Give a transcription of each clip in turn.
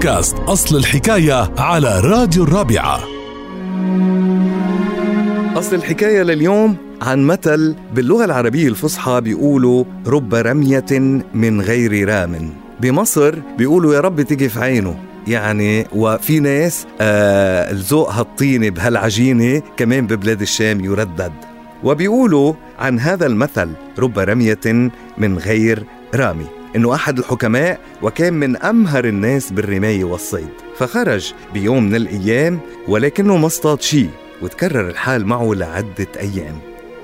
بودكاست أصل الحكاية على راديو الرابعة. أصل الحكاية لليوم عن مثل باللغة العربية الفصحى بيقولوا رب رمية من غير رام. بمصر بيقولوا يا رب تيجي في عينه. يعني وفي ناس آه هالطينة بهالعجينة كمان ببلاد الشام يردد. وبيقولوا عن هذا المثل رب رمية من غير رامي إنه أحد الحكماء وكان من أمهر الناس بالرمايه والصيد. فخرج بيوم من الأيام ولكنه ما اصطاد شيء وتكرر الحال معه لعدة أيام.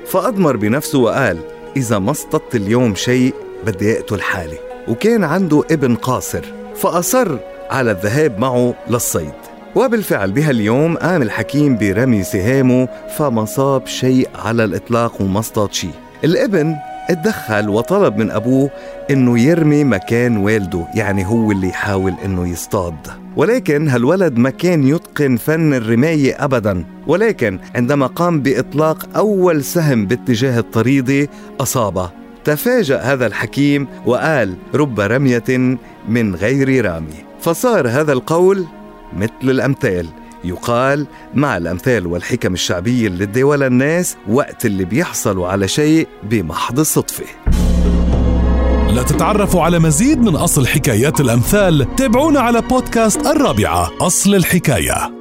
فاضمر بنفسه وقال إذا ما اصطدت اليوم شيء بدي أقتل حالي. وكان عنده ابن قاصر فأصر على الذهاب معه للصيد. وبالفعل بهاليوم قام الحكيم برمي سهامه فما صاب شيء على الإطلاق وما اصطاد شيء. الابن اتدخل وطلب من أبوه إنه يرمي مكان والده يعني هو اللي يحاول إنه يصطاد. ولكن هالولد ما كان يتقن فن الرماية أبدا. ولكن عندما قام بإطلاق أول سهم باتجاه الطريدة أصابه. تفاجأ هذا الحكيم وقال رب رمية من غير رامي. فصار هذا القول مثل الأمثال. يقال مع الأمثال والحكم الشعبية اللي تداولها الناس وقت اللي بيحصلوا على شيء بمحض الصدفة لتتعرفوا على مزيد من أصل حكايات الأمثال تابعونا على بودكاست الرابعة أصل الحكاية.